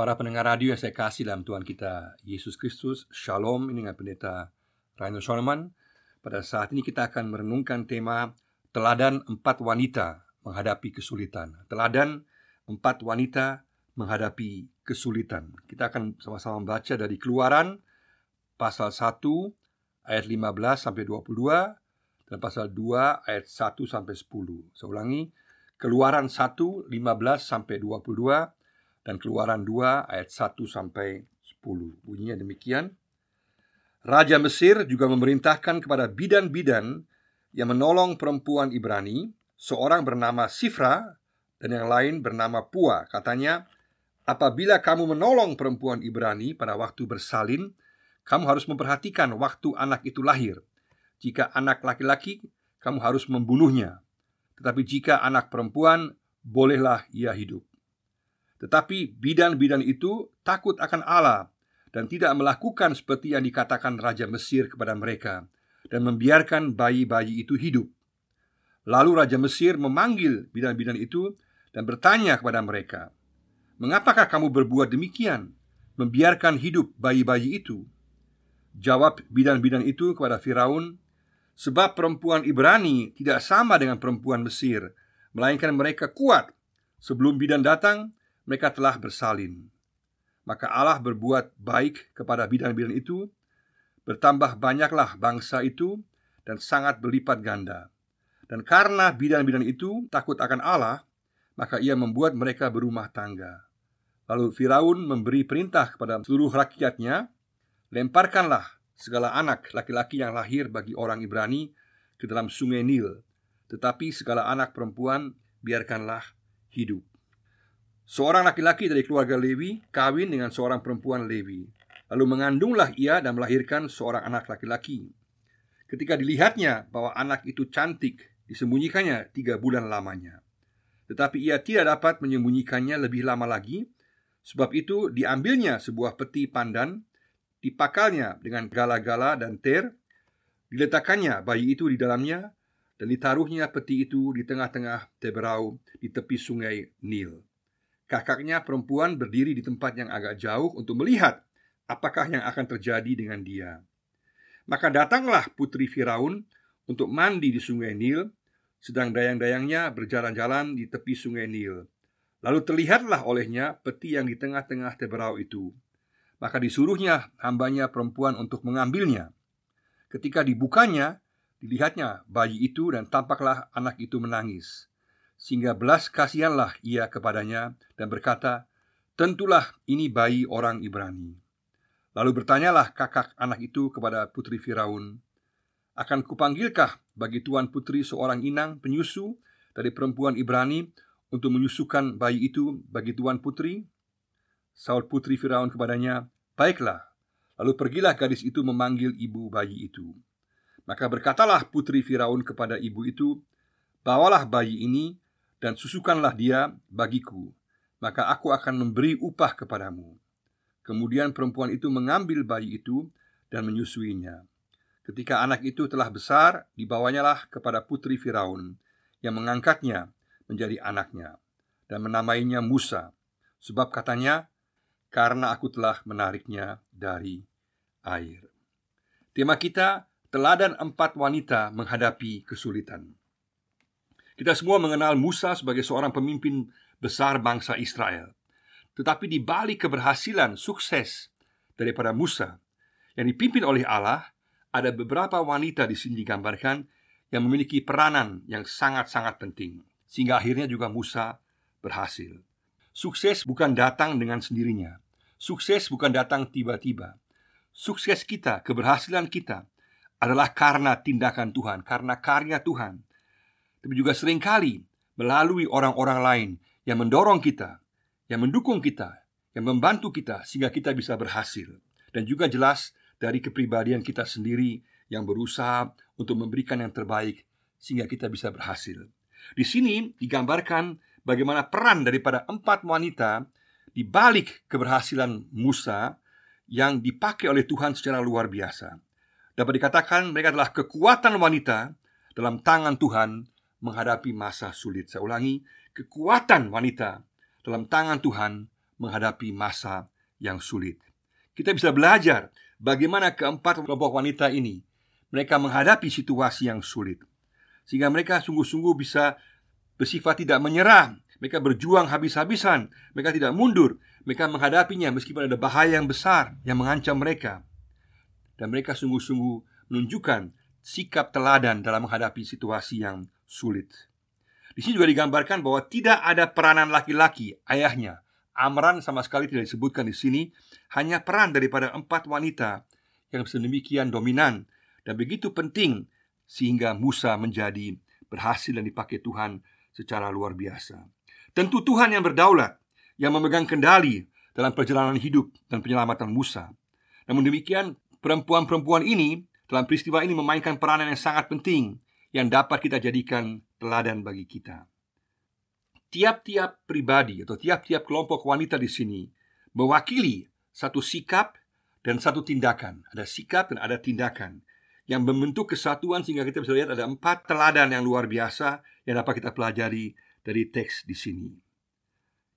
Para pendengar radio yang saya kasih dalam Tuhan kita Yesus Kristus Shalom ini dengan pendeta Rainer Schoenemann. Pada saat ini kita akan merenungkan tema Teladan empat wanita menghadapi kesulitan. Teladan empat wanita menghadapi kesulitan. Kita akan sama-sama membaca dari keluaran Pasal 1 ayat 15 sampai 22 Dan pasal 2 ayat 1 sampai 10 Saya ulangi Keluaran 1 15 sampai 22 dan Keluaran 2 ayat 1 sampai 10. Bunyinya demikian. Raja Mesir juga memerintahkan kepada bidan-bidan yang menolong perempuan Ibrani, seorang bernama Sifra dan yang lain bernama Pua. Katanya, apabila kamu menolong perempuan Ibrani pada waktu bersalin, kamu harus memperhatikan waktu anak itu lahir. Jika anak laki-laki, kamu harus membunuhnya. Tetapi jika anak perempuan, bolehlah ia hidup. Tetapi bidan-bidan itu takut akan Allah dan tidak melakukan seperti yang dikatakan Raja Mesir kepada mereka dan membiarkan bayi-bayi itu hidup. Lalu Raja Mesir memanggil bidan-bidan itu dan bertanya kepada mereka, "Mengapakah kamu berbuat demikian, membiarkan hidup bayi-bayi itu?" Jawab bidan-bidan itu kepada Firaun, "Sebab perempuan Ibrani tidak sama dengan perempuan Mesir, melainkan mereka kuat. Sebelum bidan datang, mereka telah bersalin. Maka Allah berbuat baik kepada bidan-bidan itu, bertambah banyaklah bangsa itu dan sangat berlipat ganda. Dan karena bidan-bidan itu takut akan Allah, maka ia membuat mereka berumah tangga. Lalu Firaun memberi perintah kepada seluruh rakyatnya, lemparkanlah segala anak laki-laki yang lahir bagi orang Ibrani ke dalam sungai Nil, tetapi segala anak perempuan biarkanlah hidup. Seorang laki-laki dari keluarga Lewi kawin dengan seorang perempuan Lewi. Lalu mengandunglah ia dan melahirkan seorang anak laki-laki. Ketika dilihatnya bahwa anak itu cantik, disembunyikannya tiga bulan lamanya. Tetapi ia tidak dapat menyembunyikannya lebih lama lagi, sebab itu diambilnya sebuah peti pandan, dipakalnya dengan gala-gala dan ter, diletakkannya bayi itu di dalamnya, dan ditaruhnya peti itu di tengah-tengah teberau di tepi sungai Nil. Kakaknya perempuan berdiri di tempat yang agak jauh untuk melihat apakah yang akan terjadi dengan dia. Maka datanglah putri Firaun untuk mandi di sungai Nil, sedang dayang-dayangnya berjalan-jalan di tepi sungai Nil. Lalu terlihatlah olehnya peti yang di tengah-tengah teberau itu. Maka disuruhnya hambanya perempuan untuk mengambilnya. Ketika dibukanya, dilihatnya bayi itu dan tampaklah anak itu menangis. Sehingga belas kasihanlah ia kepadanya dan berkata, Tentulah ini bayi orang Ibrani. Lalu bertanyalah kakak anak itu kepada putri Firaun, Akan kupanggilkah bagi tuan putri seorang inang penyusu dari perempuan Ibrani untuk menyusukan bayi itu bagi tuan putri? Saul putri Firaun kepadanya, Baiklah, lalu pergilah gadis itu memanggil ibu bayi itu. Maka berkatalah putri Firaun kepada ibu itu, Bawalah bayi ini dan susukanlah dia bagiku, maka aku akan memberi upah kepadamu. Kemudian perempuan itu mengambil bayi itu dan menyusuinya. Ketika anak itu telah besar, dibawanyalah kepada putri Firaun yang mengangkatnya menjadi anaknya dan menamainya Musa, sebab katanya, "Karena aku telah menariknya dari air." Tema kita teladan empat wanita menghadapi kesulitan. Kita semua mengenal Musa sebagai seorang pemimpin besar bangsa Israel. Tetapi di balik keberhasilan sukses daripada Musa yang dipimpin oleh Allah, ada beberapa wanita di sini digambarkan yang memiliki peranan yang sangat-sangat penting sehingga akhirnya juga Musa berhasil. Sukses bukan datang dengan sendirinya. Sukses bukan datang tiba-tiba. Sukses kita, keberhasilan kita adalah karena tindakan Tuhan, karena karya Tuhan tapi juga sering kali melalui orang-orang lain yang mendorong kita, yang mendukung kita, yang membantu kita sehingga kita bisa berhasil. Dan juga jelas dari kepribadian kita sendiri yang berusaha untuk memberikan yang terbaik sehingga kita bisa berhasil. Di sini digambarkan bagaimana peran daripada empat wanita di balik keberhasilan Musa yang dipakai oleh Tuhan secara luar biasa. Dapat dikatakan mereka adalah kekuatan wanita dalam tangan Tuhan menghadapi masa sulit. Saya ulangi, kekuatan wanita dalam tangan Tuhan menghadapi masa yang sulit. Kita bisa belajar bagaimana keempat kelompok wanita ini mereka menghadapi situasi yang sulit. Sehingga mereka sungguh-sungguh bisa bersifat tidak menyerah. Mereka berjuang habis-habisan. Mereka tidak mundur. Mereka menghadapinya meskipun ada bahaya yang besar yang mengancam mereka. Dan mereka sungguh-sungguh menunjukkan sikap teladan dalam menghadapi situasi yang sulit. Di sini juga digambarkan bahwa tidak ada peranan laki-laki, ayahnya. Amran sama sekali tidak disebutkan di sini, hanya peran daripada empat wanita yang sedemikian dominan dan begitu penting sehingga Musa menjadi berhasil dan dipakai Tuhan secara luar biasa. Tentu Tuhan yang berdaulat, yang memegang kendali dalam perjalanan hidup dan penyelamatan Musa. Namun demikian, perempuan-perempuan ini dalam peristiwa ini memainkan peranan yang sangat penting yang dapat kita jadikan teladan bagi kita. Tiap-tiap pribadi atau tiap-tiap kelompok wanita di sini mewakili satu sikap dan satu tindakan. Ada sikap dan ada tindakan yang membentuk kesatuan sehingga kita bisa lihat ada empat teladan yang luar biasa yang dapat kita pelajari dari teks di sini.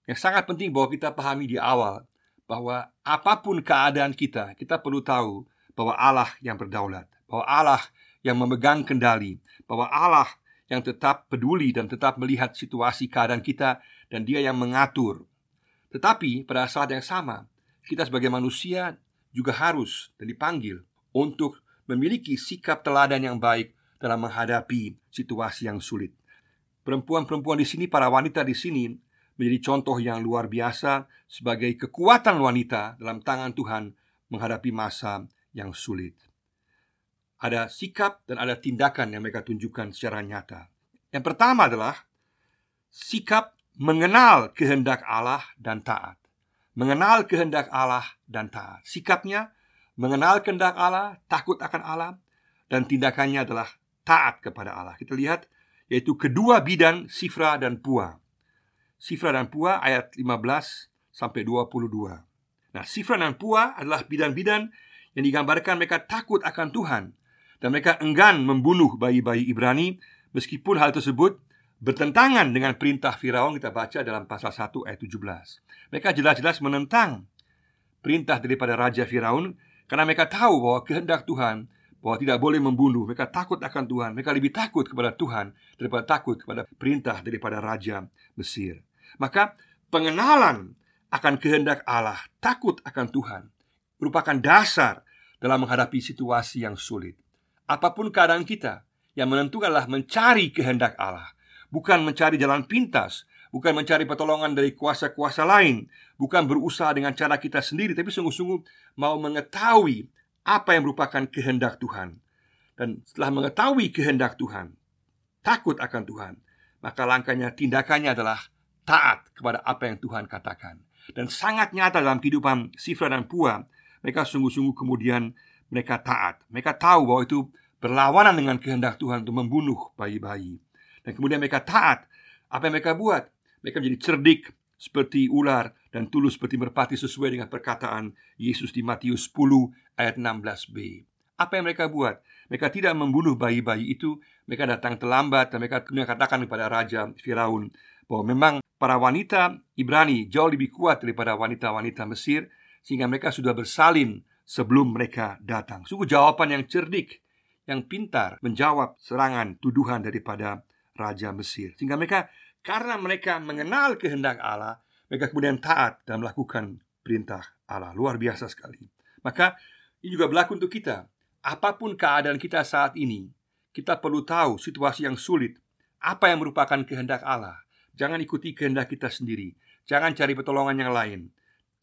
Yang sangat penting bahwa kita pahami di awal bahwa apa pun keadaan kita, kita perlu tahu bahwa Allah yang berdaulat, bahwa Allah yang memegang kendali, bahwa Allah yang tetap peduli dan tetap melihat situasi keadaan kita dan Dia yang mengatur. Tetapi pada saat yang sama, kita sebagai manusia juga harus dan dipanggil untuk memiliki sikap teladan yang baik dalam menghadapi situasi yang sulit. Perempuan-perempuan di sini, para wanita di sini menjadi contoh yang luar biasa sebagai kekuatan wanita dalam tangan Tuhan menghadapi masa yang sulit. Ada sikap dan ada tindakan yang mereka tunjukkan secara nyata. Yang pertama adalah sikap mengenal kehendak Allah dan taat. Mengenal kehendak Allah dan taat. Sikapnya mengenal kehendak Allah, takut akan Allah, dan tindakannya adalah taat kepada Allah. Kita lihat yaitu kedua bidan Sifra dan Pua. Sifra dan Pua ayat 15 sampai 22. Nah, Sifra dan Pua adalah bidan-bidan yang digambarkan mereka takut akan Tuhan dan mereka enggan membunuh bayi-bayi Ibrani meskipun hal tersebut bertentangan dengan perintah Firaun kita baca dalam pasal 1 ayat 17. Mereka jelas-jelas menentang perintah daripada raja Firaun karena mereka tahu bahwa kehendak Tuhan bahwa tidak boleh membunuh. Mereka takut akan Tuhan. Mereka lebih takut kepada Tuhan daripada takut kepada perintah daripada raja Mesir. Maka pengenalan akan kehendak Allah, takut akan Tuhan merupakan dasar dalam menghadapi situasi yang sulit. Apa pun keadaan kita, yang menentukan adalah mencari kehendak Allah, bukan mencari jalan pintas, bukan mencari pertolongan dari kuasa-kuasa lain, bukan berusaha dengan cara kita sendiri, tapi sungguh-sungguh mau mengetahui apa yang merupakan kehendak Tuhan. Dan setelah mengetahui kehendak Tuhan, takut akan Tuhan, maka langkahnya, tindakannya adalah taat kepada apa yang Tuhan katakan. Dan sangat nyata dalam kehidupan Sifra dan Pua, mereka sungguh-sungguh kemudian mereka taat. Mereka tahu bahwa itu berlawanan dengan kehendak Tuhan untuk membunuh bayi-bayi. Dan kemudian mereka taat. Apa yang mereka buat? Mereka menjadi cerdik seperti ular dan tulus seperti merpati sesuai dengan perkataan Yesus di Matius 10 ayat 16b. Apa yang mereka buat? Mereka tidak membunuh bayi-bayi itu, mereka datang terlambat dan mereka kemudian katakan kepada raja Firaun bahwa memang para wanita Ibrani jauh lebih kuat daripada wanita-wanita Mesir sehingga mereka sudah bersalin sebelum mereka datang. Sungguh jawaban yang cerdik, yang pintar menjawab serangan tuduhan daripada raja Mesir. Sehingga mereka karena mereka mengenal kehendak Allah, mereka kemudian taat dan melakukan perintah Allah. Luar biasa sekali. Maka ini juga berlaku untuk kita. Apa pun keadaan kita saat ini, kita perlu tahu situasi yang sulit, apa yang merupakan kehendak Allah. Jangan ikuti kehendak kita sendiri. Jangan cari pertolongan yang lain.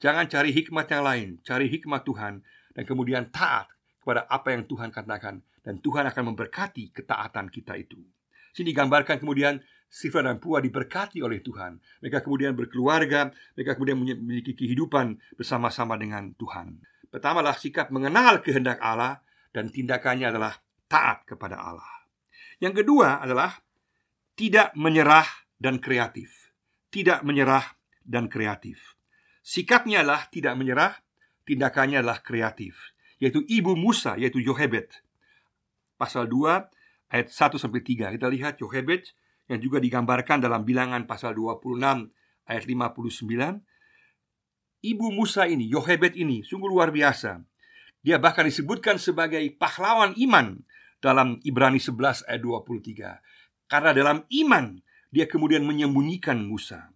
Jangan cari hikmat yang lain. Cari hikmat Tuhan dan kemudian taat kepada apa yang Tuhan katakan dan Tuhan akan memberkati ketaatan kita itu. Sini digambarkan kemudian Sifra dan Pua diberkati oleh Tuhan. Mereka kemudian berkeluarga, mereka kemudian memiliki kehidupan bersama-sama dengan Tuhan. Pertama adalah sikap mengenal kehendak Allah dan tindakannya adalah taat kepada Allah. Yang kedua adalah tidak menyerah dan kreatif. Tidak menyerah dan kreatif. Sikapnya adalah tidak menyerah, tindakannya adalah kreatif, yaitu ibu Musa, yaitu Yohebed. Pasal 2 ayat 1 sampai 3. Kita lihat Yohebed yang juga digambarkan dalam bilangan pasal 26 ayat 59 ibu Musa ini, Yohebed ini, sungguh luar biasa. Dia bahkan disebutkan sebagai pahlawan iman dalam Ibrani 11 ayat 23. Karena dalam iman dia kemudian menyembunyikan Musa.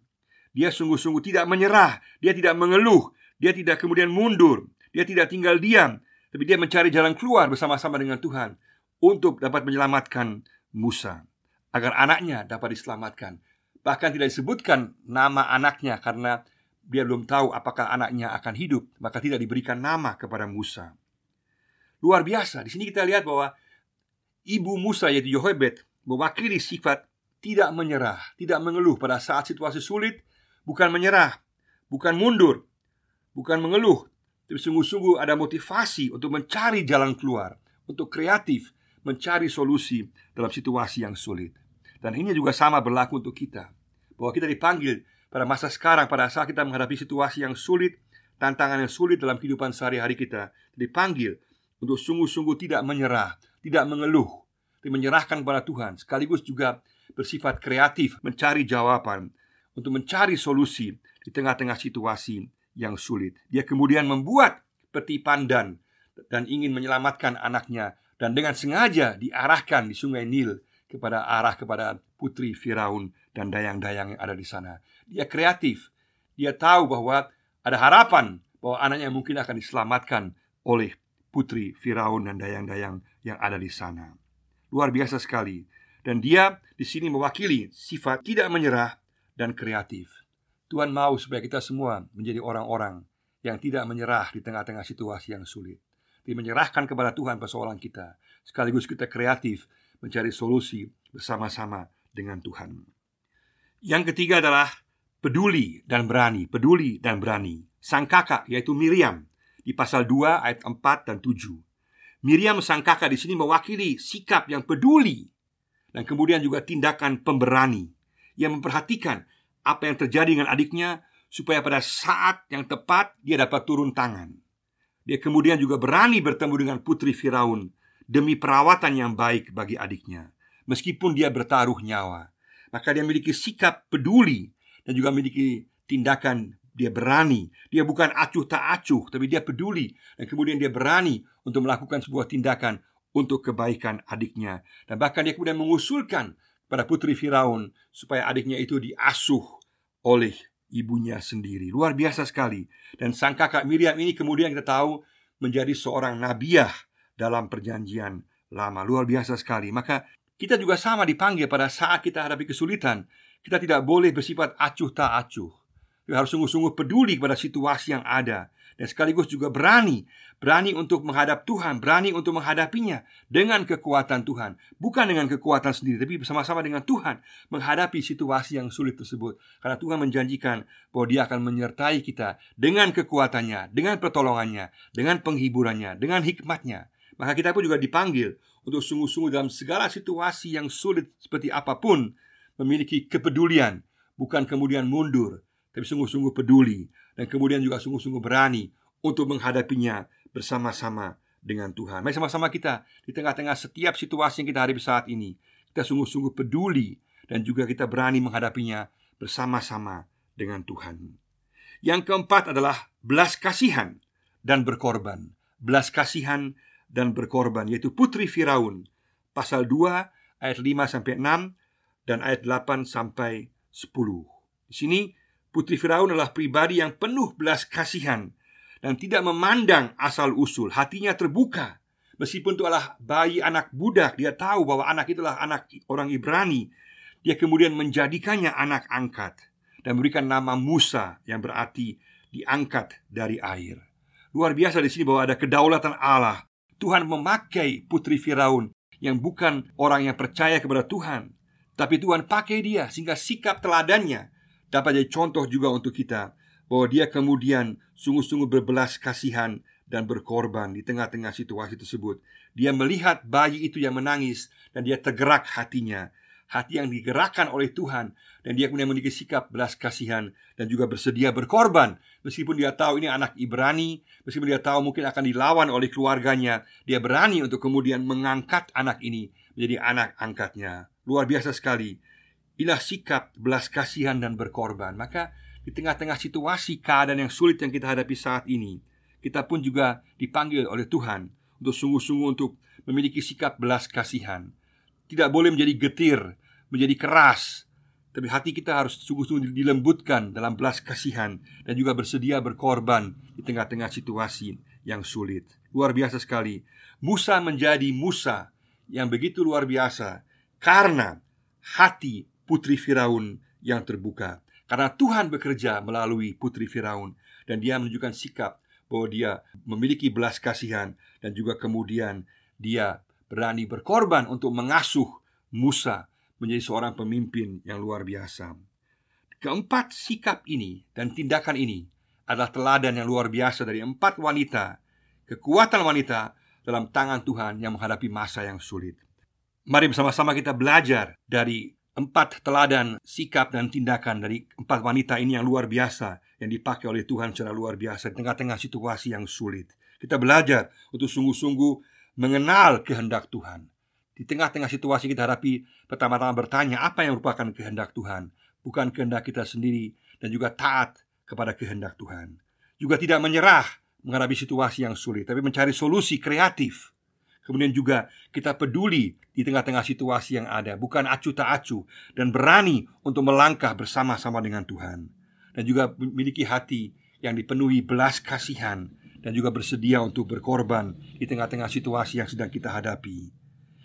Dia sungguh-sungguh tidak menyerah, dia tidak mengeluh, dia tidak kemudian mundur, dia tidak tinggal diam, tapi dia mencari jalan keluar bersama-sama dengan Tuhan untuk dapat menyelamatkan Musa agar anaknya dapat diselamatkan. Bahkan tidak disebutkan nama anaknya karena dia belum tahu apakah anaknya akan hidup, maka tidak diberikan nama kepada Musa. Luar biasa. Di sini kita lihat bahwa ibu Musa yaitu Yohebed mewakili sifat tidak menyerah, tidak mengeluh pada saat situasi sulit, bukan menyerah, bukan mundur, bukan mengeluh, tapi sungguh-sungguh ada motivasi untuk mencari jalan keluar, untuk kreatif mencari solusi dalam situasi yang sulit. Dan ini juga sama berlaku untuk kita, bahwa kita dipanggil pada masa sekarang pada saat kita menghadapi situasi yang sulit, tantangan yang sulit dalam kehidupan sehari-hari kita, dipanggil untuk sungguh-sungguh tidak menyerah, tidak mengeluh, tapi menyerahkan kepada Tuhan, sekaligus juga bersifat kreatif mencari jawaban untuk mencari solusi di tengah-tengah situasi yang sulit. Dia kemudian membuat peti pandan dan ingin menyelamatkan anaknya dan dengan sengaja diarahkan di Sungai Nil kepada arah kepada putri Firaun dan dayang-dayang yang ada di sana. Dia kreatif. Dia tahu bahwa ada harapan bahwa anaknya mungkin akan diselamatkan oleh putri Firaun dan dayang-dayang yang ada di sana. Luar biasa sekali. Dan dia di sini mewakili sifat tidak menyerah dan kreatif. Tuhan mau supaya kita semua menjadi orang-orang yang tidak menyerah di tengah-tengah situasi yang sulit. Tapi menyerahkan kepada Tuhan persoalan kita. Sekaligus kita kreatif mencari solusi bersama-sama dengan Tuhan. Yang ketiga adalah peduli dan berani, peduli dan berani. Sang kakak yaitu Miriam di pasal 2 ayat 4 dan 7. Miriam sang kakak di sini mewakili sikap yang peduli dan kemudian juga tindakan pemberani yang memperhatikan apa yang terjadi dengan adiknya supaya pada saat yang tepat dia dapat turun tangan. Dia kemudian juga berani bertemu dengan putri Firaun demi perawatan yang baik bagi adiknya, meskipun dia bertaruh nyawa. Maka dia memiliki sikap peduli dan juga memiliki tindakan dia berani, dia bukan acuh tak acuh, tapi dia peduli dan kemudian dia berani untuk melakukan sebuah tindakan untuk kebaikan adiknya dan bahkan dia kemudian mengusulkan pada putri Firaun supaya adiknya itu diasuh oleh ibunya sendiri. Luar biasa sekali. Dan sang kakak Miriam ini kemudian kita tahu menjadi seorang nabiah dalam perjanjian lama. Luar biasa sekali. Maka kita juga sama dipanggil pada saat kita hadapi kesulitan. Kita tidak boleh bersifat acuh tak acuh. Kita harus sungguh-sungguh peduli kepada situasi yang ada dan sekaligus juga berani, berani untuk menghadap Tuhan, berani untuk menghadapinya dengan kekuatan Tuhan, bukan dengan kekuatan sendiri, tapi bersama-sama dengan Tuhan menghadapi situasi yang sulit tersebut. Karena Tuhan menjanjikan bahwa Dia akan menyertai kita dengan kekuatannya, dengan pertolongannya, dengan penghiburannya, dengan hikmatnya. Maka kita pun juga dipanggil untuk sungguh-sungguh dalam segala situasi yang sulit seperti apa pun memiliki kepedulian, bukan kemudian mundur, tapi sungguh-sungguh peduli dan kemudian juga sungguh-sungguh berani untuk menghadapinya bersama-sama dengan Tuhan. Mari sama-sama kita di tengah-tengah setiap situasi yang kita hadapi saat ini, kita sungguh-sungguh peduli dan juga kita berani menghadapinya bersama-sama dengan Tuhan. Yang keempat adalah belas kasihan dan berkorban. Belas kasihan dan berkorban yaitu putri Firaun pasal 2 ayat 5 sampai 6 dan ayat 8 sampai 10. Di sini Putri Firaun adalah pribadi yang penuh belas kasihan dan tidak memandang asal-usul. Hatinya terbuka. Meskipun itu adalah bayi anak budak, dia tahu bahwa anak itulah anak orang Ibrani. Dia kemudian menjadikannya anak angkat dan memberikan nama Musa yang berarti diangkat dari air. Luar biasa di sini bahwa ada kedaulatan Allah. Tuhan memakai putri Firaun yang bukan orang yang percaya kepada Tuhan, tapi Tuhan pakai dia sehingga sikap teladannya dapat jadi contoh juga untuk kita bahwa dia kemudian sungguh-sungguh berbelas kasihan dan berkorban di tengah-tengah situasi tersebut. Dia melihat bayi itu yang menangis dan dia tergerak hatinya. Hati yang digerakkan oleh Tuhan dan dia kemudian memiliki sikap belas kasihan dan juga bersedia berkorban meskipun dia tahu ini anak Ibrani, meskipun dia tahu mungkin akan dilawan oleh keluarganya, dia berani untuk kemudian mengangkat anak ini menjadi anak angkatnya. Luar biasa sekali. Inilah sikap belas kasihan dan berkorban Maka di tengah-tengah situasi keadaan yang sulit yang kita hadapi saat ini, kita pun juga dipanggil oleh Tuhan untuk sungguh-sungguh untuk memiliki sikap belas kasihan. Tidak boleh menjadi getir, menjadi keras, tapi hati kita harus sungguh-sungguh dilembutkan dalam belas kasihan dan juga bersedia berkorban di tengah-tengah situasi yang sulit. Luar biasa sekali. Musa menjadi Musa yang begitu luar biasa karena hati putri Firaun yang terbuka. Karena Tuhan bekerja melalui putri Firaun dan dia menunjukkan sikap bahwa dia memiliki belas kasihan dan juga kemudian dia berani berkorban untuk mengasuh Musa menjadi seorang pemimpin yang luar biasa. Keempat sikap ini dan tindakan ini adalah teladan yang luar biasa dari empat wanita, kekuatan wanita dalam tangan Tuhan yang menghadapi masa yang sulit. Mari bersama-sama kita belajar dari empat teladan sikap dan tindakan dari empat wanita ini yang luar biasa yang dipakai oleh Tuhan secara luar biasa di tengah-tengah situasi yang sulit. Kita belajar untuk sungguh-sungguh mengenal kehendak Tuhan. Di tengah-tengah situasi kita hadapi, pertama-tama bertanya apa yang merupakan kehendak Tuhan, bukan kehendak kita sendiri dan juga taat kepada kehendak Tuhan. Juga tidak menyerah menghadapi situasi yang sulit, tapi mencari solusi kreatif. Kemudian juga kita peduli di tengah-tengah situasi yang ada, bukan acuh tak acuh. Dan berani untuk melangkah bersama-sama dengan Tuhan. Dan juga memiliki hati yang dipenuhi belas kasihan. Dan juga bersedia untuk berkorban di tengah-tengah situasi yang sedang kita hadapi.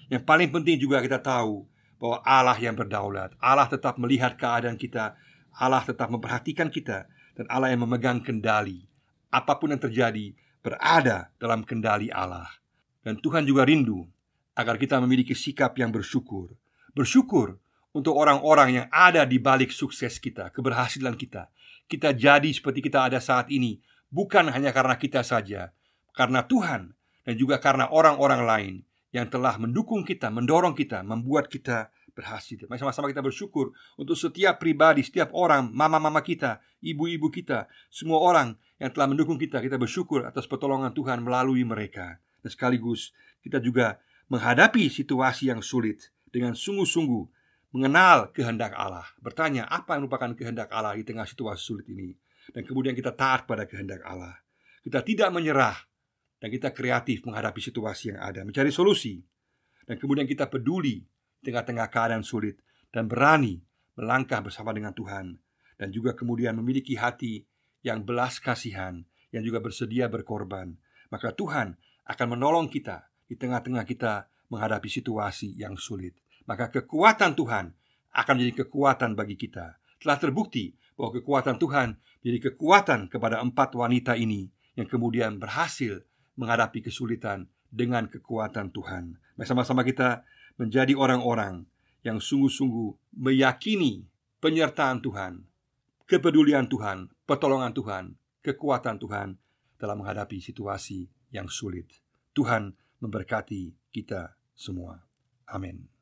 Yang paling penting juga kita tahu bahwa Allah yang berdaulat, Allah tetap melihat keadaan kita, Allah tetap memperhatikan kita, dan Allah yang memegang kendali. Apa pun yang terjadi berada dalam kendali Allah. Dan Tuhan juga rindu agar kita memiliki sikap yang bersyukur. Bersyukur untuk orang-orang yang ada di balik sukses kita, keberhasilan kita. Kita jadi seperti kita ada saat ini, bukan hanya karena kita saja, karena Tuhan dan juga karena orang-orang lain yang telah mendukung kita, mendorong kita, membuat kita berhasil. Mari sama-sama kita bersyukur untuk setiap pribadi, setiap orang, mama-mama kita, ibu-ibu kita, semua orang yang telah mendukung kita. Kita bersyukur atas pertolongan Tuhan melalui mereka. Dan sekaligus kita juga menghadapi situasi yang sulit dengan sungguh-sungguh mengenal kehendak Allah. Bertanya apa yang merupakan kehendak Allah di tengah situasi sulit ini. Dan kemudian kita taat pada kehendak Allah. Kita tidak menyerah dan kita kreatif menghadapi situasi yang ada, mencari solusi. Dan kemudian kita peduli tengah-tengah keadaan sulit dan berani melangkah bersama dengan Tuhan dan juga kemudian memiliki hati yang belas kasihan yang juga bersedia berkorban maka Tuhan akan menolong kita di tengah-tengah kita menghadapi situasi yang sulit maka kekuatan Tuhan akan menjadi kekuatan bagi kita telah terbukti bahwa kekuatan Tuhan menjadi kekuatan kepada empat wanita ini yang kemudian berhasil menghadapi kesulitan dengan kekuatan Tuhan. Bersama-sama kita menjadi orang-orang yang sungguh-sungguh meyakini penyertaan Tuhan, kepedulian Tuhan, pertolongan Tuhan, kekuatan Tuhan dalam menghadapi situasi yang sulit. Tuhan memberkati kita semua. Amin.